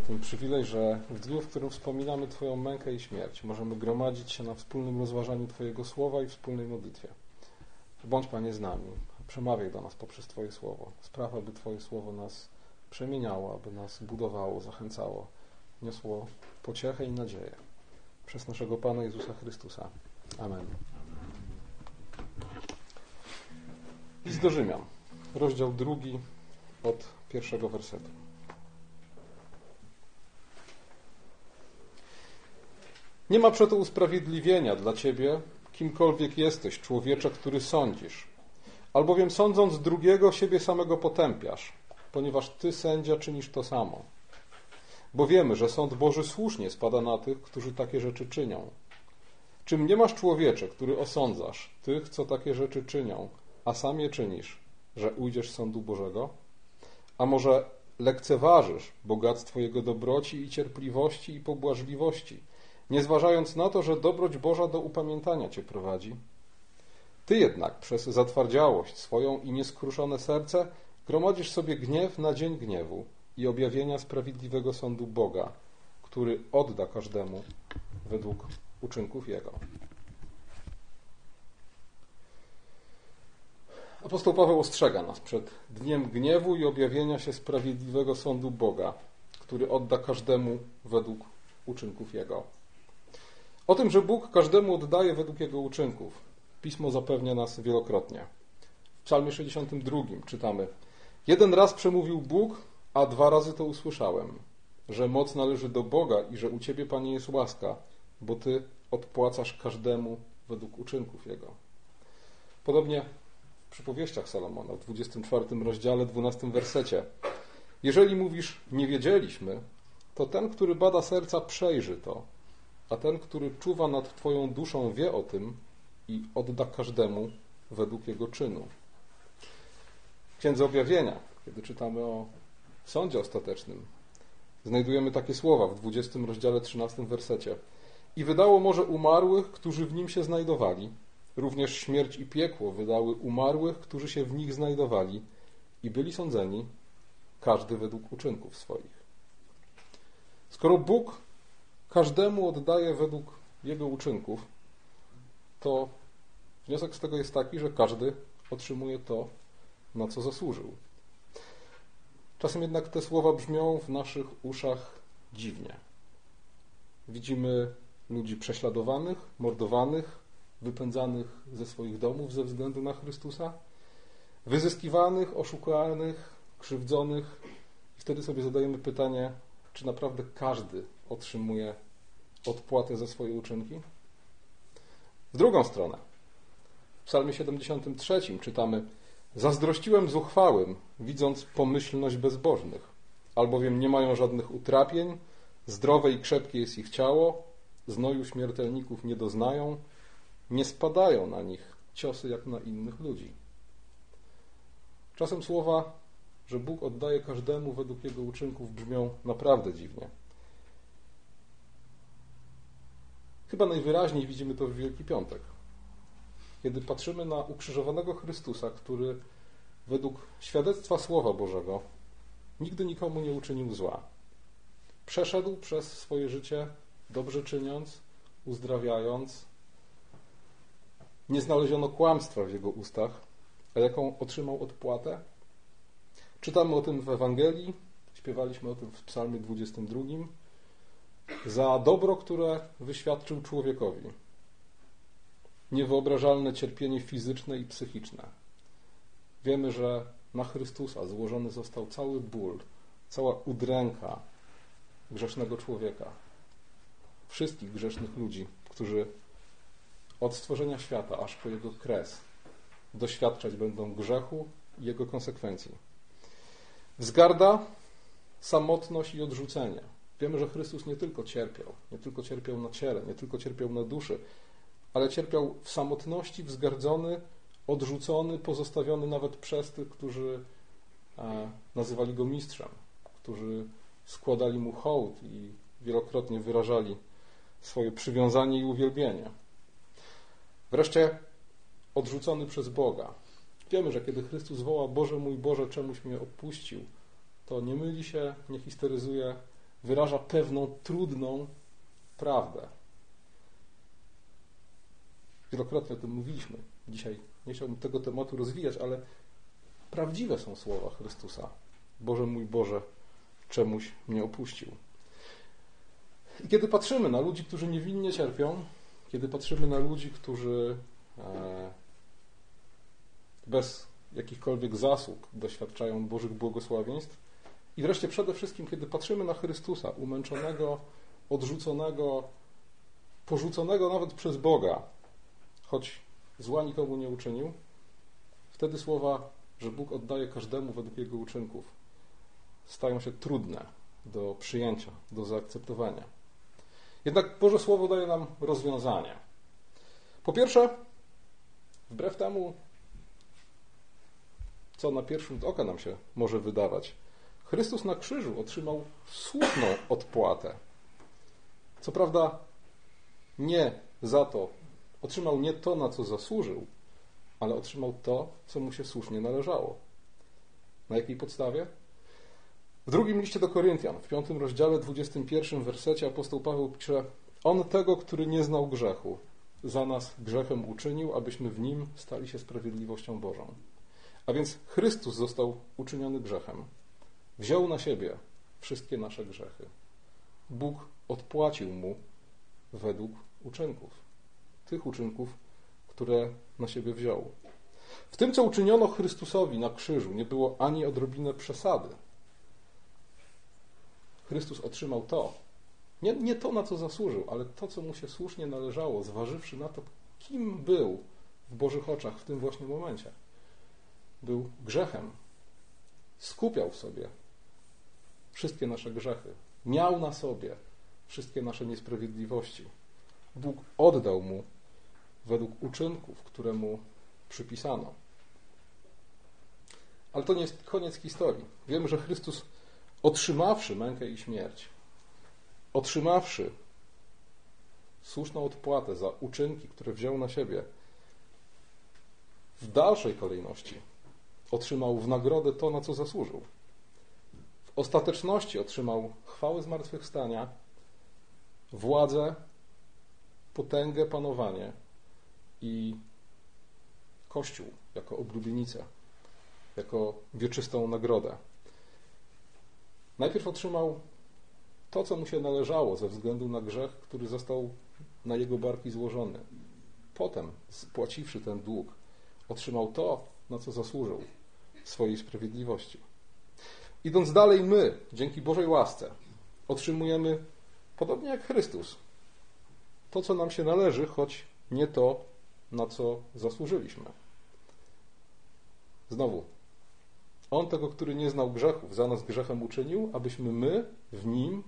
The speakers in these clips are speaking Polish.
ten przywilej, że w dniu, w którym wspominamy Twoją mękę i śmierć, możemy gromadzić się na wspólnym rozważaniu Twojego słowa i wspólnej modlitwie. Bądź Panie z nami, przemawiaj do nas poprzez Twoje słowo. Spraw, aby Twoje słowo nas przemieniało, aby nas budowało, zachęcało, niosło pociechę i nadzieję. Przez naszego Pana Jezusa Chrystusa. Amen. List do Rzymian, rozdział drugi od pierwszego wersetu. Nie ma przeto usprawiedliwienia dla ciebie, kimkolwiek jesteś, człowiecze, który sądzisz. Albowiem sądząc drugiego, siebie samego potępiasz, ponieważ ty, sędzia, czynisz to samo. Bo wiemy, że sąd Boży słusznie spada na tych, którzy takie rzeczy czynią. Czym nie masz człowiecze, który osądzasz tych, co takie rzeczy czynią, a sam je czynisz, że ujdziesz sądu Bożego? A może lekceważysz bogactwo Jego dobroci i cierpliwości i pobłażliwości, nie zważając na to, że dobroć Boża do upamiętania Cię prowadzi? Ty jednak przez zatwardziałość swoją i nieskruszone serce gromadzisz sobie gniew na dzień gniewu i objawienia sprawiedliwego sądu Boga, który odda każdemu według uczynków Jego. Apostoł Paweł ostrzega nas przed dniem gniewu i objawienia się sprawiedliwego sądu Boga, który odda każdemu według uczynków Jego. O tym, że Bóg każdemu oddaje według Jego uczynków, Pismo zapewnia nas wielokrotnie. W Psalmie 62 czytamy: Jeden raz przemówił Bóg, a dwa razy to usłyszałem, że moc należy do Boga i że u Ciebie, Panie, jest łaska, bo Ty odpłacasz każdemu według uczynków Jego. Podobnie w przypowieściach Salomona w 24 rozdziale, 12 wersecie. Jeżeli mówisz, nie wiedzieliśmy, to ten, który bada serca, przejrzy to, a ten, który czuwa nad Twoją duszą, wie o tym i odda każdemu według jego czynu. W Księdze Objawienia, kiedy czytamy o sądzie ostatecznym, znajdujemy takie słowa w 20 rozdziale 13 wersecie. I wydało morze umarłych, którzy w nim się znajdowali. Również śmierć i piekło wydały umarłych, którzy się w nich znajdowali i byli sądzeni, każdy według uczynków swoich. Skoro Bóg każdemu oddaje według jego uczynków, to wniosek z tego jest taki, że każdy otrzymuje to, na co zasłużył. Czasem jednak te słowa brzmią w naszych uszach dziwnie. Widzimy ludzi prześladowanych, mordowanych, wypędzanych ze swoich domów ze względu na Chrystusa, wyzyskiwanych, oszukanych, krzywdzonych, i wtedy sobie zadajemy pytanie, czy naprawdę każdy otrzymuje odpłatę za swoje uczynki? W drugą stronę, w Psalmie 73 czytamy: Zazdrościłem zuchwałym, widząc pomyślność bezbożnych, albowiem nie mają żadnych utrapień, zdrowe i krzepkie jest ich ciało, znoju śmiertelników nie doznają, nie spadają na nich ciosy jak na innych ludzi. Czasem słowa, że Bóg oddaje każdemu według jego uczynków, brzmią naprawdę dziwnie. Chyba najwyraźniej widzimy to w Wielki Piątek. Kiedy patrzymy na ukrzyżowanego Chrystusa, który według świadectwa Słowa Bożego nigdy nikomu nie uczynił zła. Przeszedł przez swoje życie dobrze czyniąc, uzdrawiając. Nie znaleziono kłamstwa w jego ustach, a jaką otrzymał odpłatę? Czytamy o tym w Ewangelii, śpiewaliśmy o tym w Psalmie 22 za dobro, które wyświadczył człowiekowi. Niewyobrażalne cierpienie fizyczne i psychiczne. Wiemy, że na Chrystusa złożony został cały ból, cała udręka grzesznego człowieka. Wszystkich grzesznych ludzi, którzy od stworzenia świata aż po jego kres doświadczać będą grzechu i jego konsekwencji. Wzgarda, samotność i odrzucenie Wiemy, że Chrystus nie tylko cierpiał, nie tylko cierpiał na ciele, nie tylko cierpiał na duszy, ale cierpiał w samotności, wzgardzony, odrzucony, pozostawiony nawet przez tych, którzy e, nazywali go mistrzem, którzy składali mu hołd i wielokrotnie wyrażali swoje przywiązanie i uwielbienie. Wreszcie odrzucony przez Boga. Wiemy, że kiedy Chrystus woła Boże mój Boże, czemuś mnie opuścił, to nie myli się, nie histeryzuje, wyraża pewną trudną prawdę. Wielokrotnie o tym mówiliśmy. Dzisiaj nie chciałbym tego tematu rozwijać, ale prawdziwe są słowa Chrystusa. Boże mój Boże, czemuś mnie opuścił. I kiedy patrzymy na ludzi, którzy niewinnie cierpią, kiedy patrzymy na ludzi, którzy e, bez jakichkolwiek zasług doświadczają Bożych błogosławieństw, i wreszcie przede wszystkim, kiedy patrzymy na Chrystusa, umęczonego, odrzuconego, porzuconego nawet przez Boga, choć zła nikomu nie uczynił, wtedy słowa, że Bóg oddaje każdemu według jego uczynków, stają się trudne do przyjęcia, do zaakceptowania. Jednak Boże Słowo daje nam rozwiązanie. Po pierwsze, wbrew temu, co na pierwszy rzut oka nam się może wydawać, Chrystus na krzyżu otrzymał słuszną odpłatę. Co prawda, nie za to, otrzymał nie to, na co zasłużył, ale otrzymał to, co mu się słusznie należało. Na jakiej podstawie? W drugim liście do Koryntian, w piątym rozdziale, 21 wersecie apostoł Paweł pisze On tego, który nie znał grzechu, za nas grzechem uczynił, abyśmy w nim stali się sprawiedliwością Bożą. A więc Chrystus został uczyniony grzechem. Wziął na siebie wszystkie nasze grzechy. Bóg odpłacił mu według uczynków. Tych uczynków, które na siebie wziął. W tym, co uczyniono Chrystusowi na krzyżu, nie było ani odrobinę przesady. Chrystus otrzymał to, nie, nie to, na co zasłużył, ale to, co mu się słusznie należało, zważywszy na to, kim był w Bożych oczach w tym właśnie momencie. Był grzechem. Skupiał w sobie wszystkie nasze grzechy. Miał na sobie wszystkie nasze niesprawiedliwości. Bóg oddał mu według uczynków, które mu przypisano. Ale to nie jest koniec historii. Wiemy, że Chrystus, otrzymawszy mękę i śmierć, otrzymawszy słuszną odpłatę za uczynki, które wziął na siebie, w dalszej kolejności otrzymał w nagrodę to, na co zasłużył. W ostateczności otrzymał chwałę zmartwychwstania, władzę, potęgę, panowanie i Kościół jako oblubienicę, jako wieczystą nagrodę. Najpierw otrzymał to, co mu się należało ze względu na grzech, który został na jego barki złożony. Potem, spłaciwszy ten dług, otrzymał to, na co zasłużył swojej sprawiedliwości. Idąc dalej, my, dzięki Bożej łasce, otrzymujemy, podobnie jak Chrystus, to, co nam się należy, choć nie to, na co zasłużyliśmy. Znowu, On tego, który nie znał grzechów, za nas grzechem uczynił, abyśmy my w Nim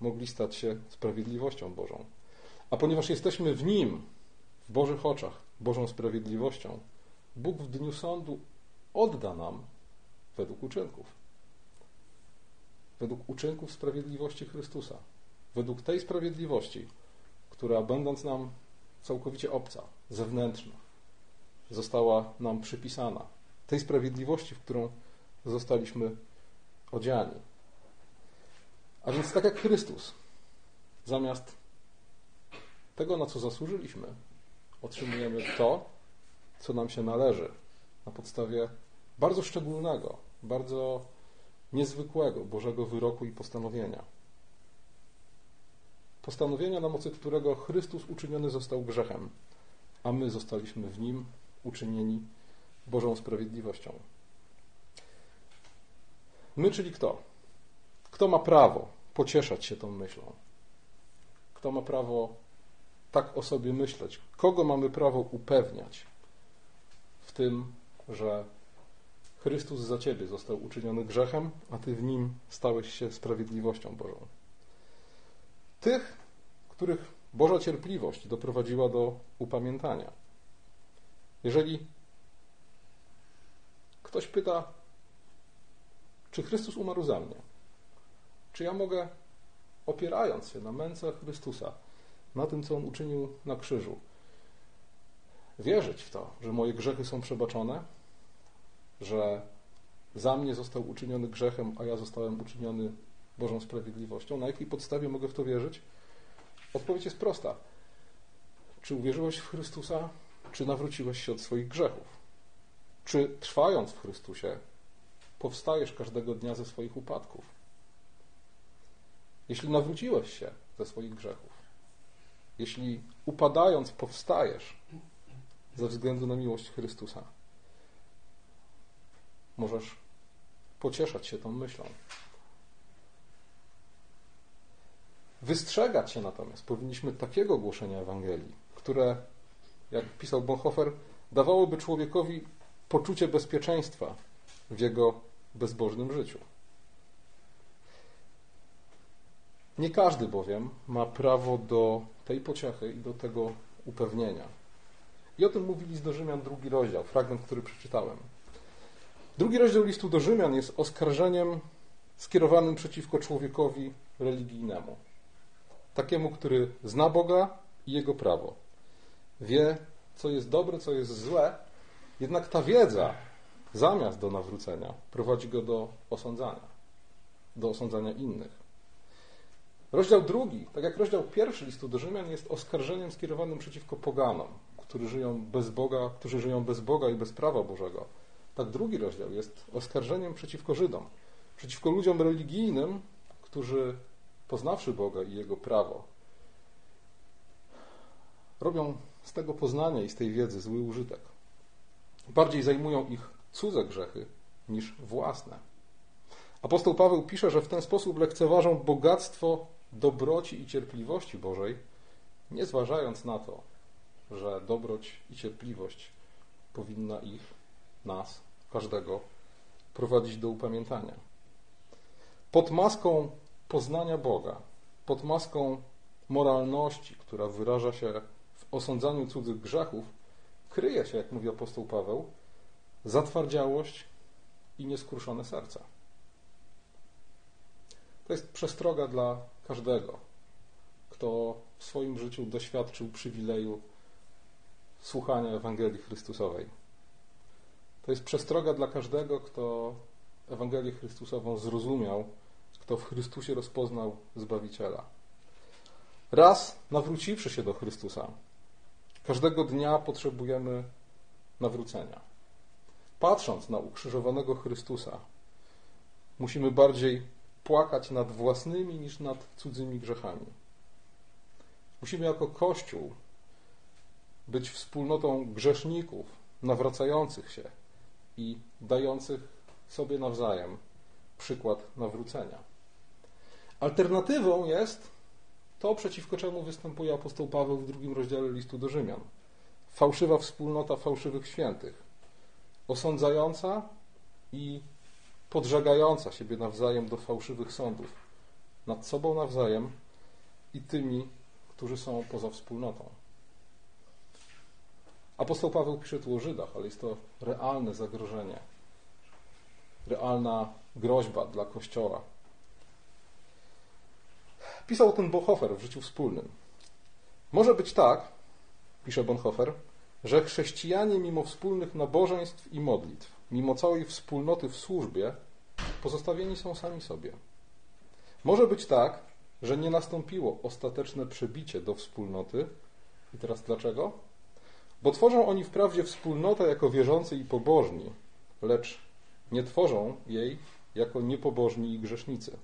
mogli stać się sprawiedliwością Bożą. A ponieważ jesteśmy w Nim, w Bożych oczach, Bożą sprawiedliwością, Bóg w dniu sądu odda nam według uczynków. Według uczynków sprawiedliwości Chrystusa. Według tej sprawiedliwości, która będąc nam całkowicie obca, zewnętrzna, została nam przypisana. Tej sprawiedliwości, w którą zostaliśmy odziani. A więc tak jak Chrystus, zamiast tego, na co zasłużyliśmy, otrzymujemy to, co nam się należy na podstawie bardzo szczególnego, bardzo niezwykłego Bożego wyroku i postanowienia. Postanowienia, na mocy którego Chrystus uczyniony został grzechem, a my zostaliśmy w nim uczynieni Bożą sprawiedliwością. My, czyli kto? Kto ma prawo pocieszać się tą myślą? Kto ma prawo tak o sobie myśleć? Kogo mamy prawo upewniać w tym, że Chrystus za ciebie został uczyniony grzechem, a ty w nim stałeś się sprawiedliwością Bożą? Tych, których Boża cierpliwość doprowadziła do upamiętania. Jeżeli ktoś pyta, czy Chrystus umarł za mnie? Czy ja mogę, opierając się na męce Chrystusa, na tym, co On uczynił na krzyżu, wierzyć w to, że moje grzechy są przebaczone, że za mnie został uczyniony grzechem, a ja zostałem uczyniony Bożą sprawiedliwością. Na jakiej podstawie mogę w to wierzyć? Odpowiedź jest prosta. Czy uwierzyłeś w Chrystusa, czy nawróciłeś się od swoich grzechów? Czy trwając w Chrystusie, powstajesz każdego dnia ze swoich upadków? Jeśli nawróciłeś się ze swoich grzechów, jeśli upadając powstajesz ze względu na miłość Chrystusa, możesz pocieszać się tą myślą. Wystrzegać się natomiast powinniśmy takiego głoszenia Ewangelii, które, jak pisał Bonhoeffer, dawałoby człowiekowi poczucie bezpieczeństwa w jego bezbożnym życiu. Nie każdy bowiem ma prawo do tej pociechy i do tego upewnienia. I o tym mówi list do Rzymian, drugi rozdział, fragment, który przeczytałem. Drugi rozdział listu do Rzymian jest oskarżeniem skierowanym przeciwko człowiekowi religijnemu. Takiemu, który zna Boga i Jego prawo. Wie, co jest dobre, co jest złe, jednak ta wiedza, zamiast do nawrócenia, prowadzi go do osądzania, do osądzania innych. Rozdział drugi, tak jak rozdział pierwszy listu do Rzymian, jest oskarżeniem skierowanym przeciwko poganom, którzy żyją bez Boga, którzy żyją bez Boga i bez prawa Bożego. Tak drugi rozdział jest oskarżeniem przeciwko Żydom, przeciwko ludziom religijnym, którzy poznawszy Boga i Jego prawo, robią z tego poznania i z tej wiedzy zły użytek. Bardziej zajmują ich cudze grzechy niż własne. Apostoł Paweł pisze, że w ten sposób lekceważą bogactwo dobroci i cierpliwości Bożej, nie zważając na to, że dobroć i cierpliwość powinna ich, nas, każdego prowadzić do upamiętania. Pod maską poznania Boga, pod maską moralności, która wyraża się w osądzaniu cudzych grzechów, kryje się, jak mówi apostoł Paweł, zatwardziałość i nieskruszone serca. To jest przestroga dla każdego, kto w swoim życiu doświadczył przywileju słuchania Ewangelii Chrystusowej. To jest przestroga dla każdego, kto Ewangelię Chrystusową zrozumiał, kto w Chrystusie rozpoznał Zbawiciela. Raz nawróciwszy się do Chrystusa, każdego dnia potrzebujemy nawrócenia. Patrząc na ukrzyżowanego Chrystusa, musimy bardziej płakać nad własnymi niż nad cudzymi grzechami. Musimy jako Kościół być wspólnotą grzeszników, nawracających się i dających sobie nawzajem przykład nawrócenia. Alternatywą jest to, przeciwko czemu występuje apostoł Paweł w drugim rozdziale listu do Rzymian. Fałszywa wspólnota fałszywych świętych, osądzająca i podżegająca siebie nawzajem do fałszywych sądów nad sobą nawzajem i tymi, którzy są poza wspólnotą. Apostoł Paweł pisze tu o Żydach, ale jest to realne zagrożenie, realna groźba dla Kościoła. Pisał tym Bonhoeffer w życiu wspólnym. Może być tak, pisze Bonhoeffer, że chrześcijanie mimo wspólnych nabożeństw i modlitw, mimo całej wspólnoty w służbie, pozostawieni są sami sobie. Może być tak, że nie nastąpiło ostateczne przebicie do wspólnoty. I teraz dlaczego? Bo tworzą oni wprawdzie wspólnotę jako wierzący i pobożni, lecz nie tworzą jej jako niepobożni i grzesznicy.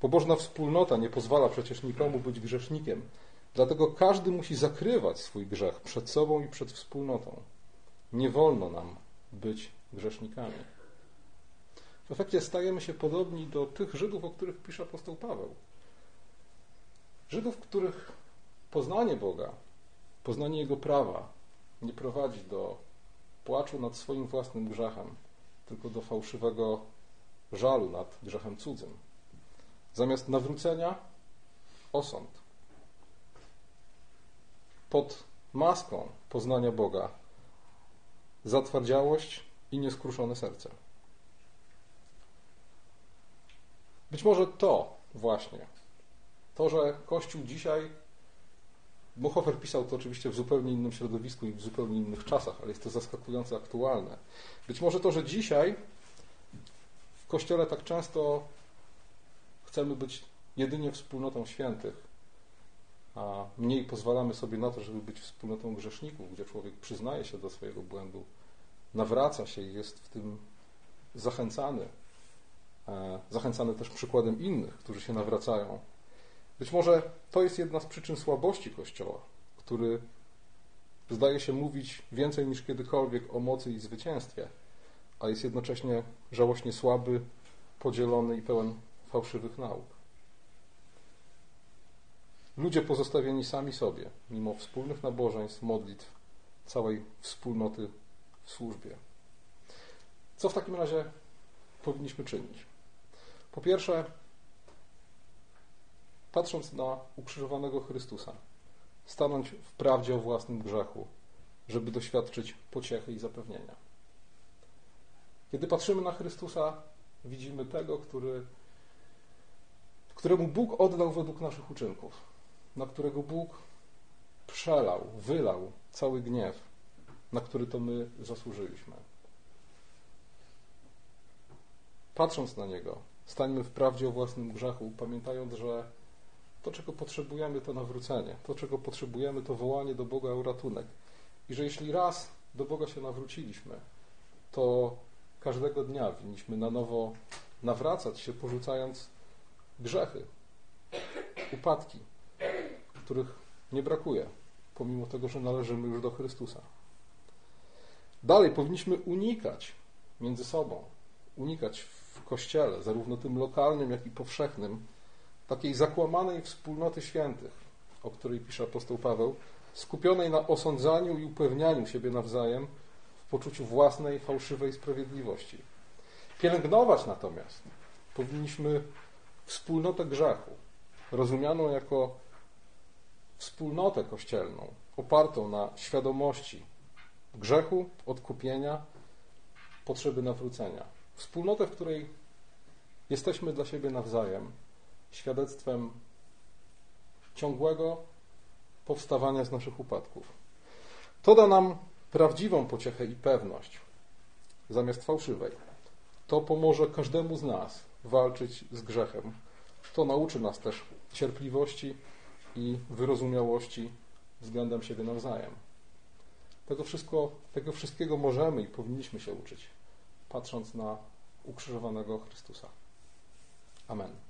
Pobożna wspólnota nie pozwala przecież nikomu być grzesznikiem, dlatego każdy musi zakrywać swój grzech przed sobą i przed wspólnotą. Nie wolno nam być grzesznikami. W efekcie stajemy się podobni do tych Żydów, o których pisze apostoł Paweł. Żydów, których poznanie Boga, poznanie Jego prawa nie prowadzi do płaczu nad swoim własnym grzechem, tylko do fałszywego żalu nad grzechem cudzym. Zamiast nawrócenia osąd. Pod maską poznania Boga zatwardziałość i nieskruszone serce. Być może to właśnie, to, że Kościół dzisiaj, Bonhoeffer pisał to oczywiście w zupełnie innym środowisku i w zupełnie innych czasach, ale jest to zaskakująco aktualne. Być może to, że dzisiaj w Kościele tak często chcemy być jedynie wspólnotą świętych, a mniej pozwalamy sobie na to, żeby być wspólnotą grzeszników, gdzie człowiek przyznaje się do swojego błędu, nawraca się i jest w tym zachęcany. E, zachęcany też przykładem innych, którzy się nawracają. Być może to jest jedna z przyczyn słabości Kościoła, który zdaje się mówić więcej niż kiedykolwiek o mocy i zwycięstwie, a jest jednocześnie żałośnie słaby, podzielony i pełen fałszywych nauk. Ludzie pozostawieni sami sobie, mimo wspólnych nabożeństw, modlitw, całej wspólnoty w służbie. Co w takim razie powinniśmy czynić? Po pierwsze, patrząc na ukrzyżowanego Chrystusa, stanąć w prawdzie o własnym grzechu, żeby doświadczyć pociechy i zapewnienia. Kiedy patrzymy na Chrystusa, widzimy tego, który, któremu Bóg oddał według naszych uczynków, na którego Bóg przelał, wylał cały gniew, na który to my zasłużyliśmy. Patrząc na Niego, stańmy w prawdzie o własnym grzechu, pamiętając, że to, czego potrzebujemy, to nawrócenie. To, czego potrzebujemy, to wołanie do Boga o ratunek. I że jeśli raz do Boga się nawróciliśmy, to każdego dnia winniśmy na nowo nawracać się, porzucając grzechy, upadki, których nie brakuje, pomimo tego, że należymy już do Chrystusa. Dalej powinniśmy unikać między sobą, unikać w kościele, zarówno tym lokalnym, jak i powszechnym, takiej zakłamanej wspólnoty świętych, o której pisze apostoł Paweł, skupionej na osądzaniu i upewnianiu siebie nawzajem w poczuciu własnej fałszywej sprawiedliwości. Pielęgnować natomiast powinniśmy wspólnotę grzechu, rozumianą jako wspólnotę kościelną, opartą na świadomości grzechu, odkupienia, potrzeby nawrócenia. Wspólnotę, w której jesteśmy dla siebie nawzajem świadectwem ciągłego powstawania z naszych upadków. To da nam prawdziwą pociechę i pewność zamiast fałszywej. To pomoże każdemu z nas walczyć z grzechem. To nauczy nas też cierpliwości i wyrozumiałości względem siebie nawzajem. Tego, wszystko, tego wszystkiego możemy i powinniśmy się uczyć, patrząc na ukrzyżowanego Chrystusa. Amen.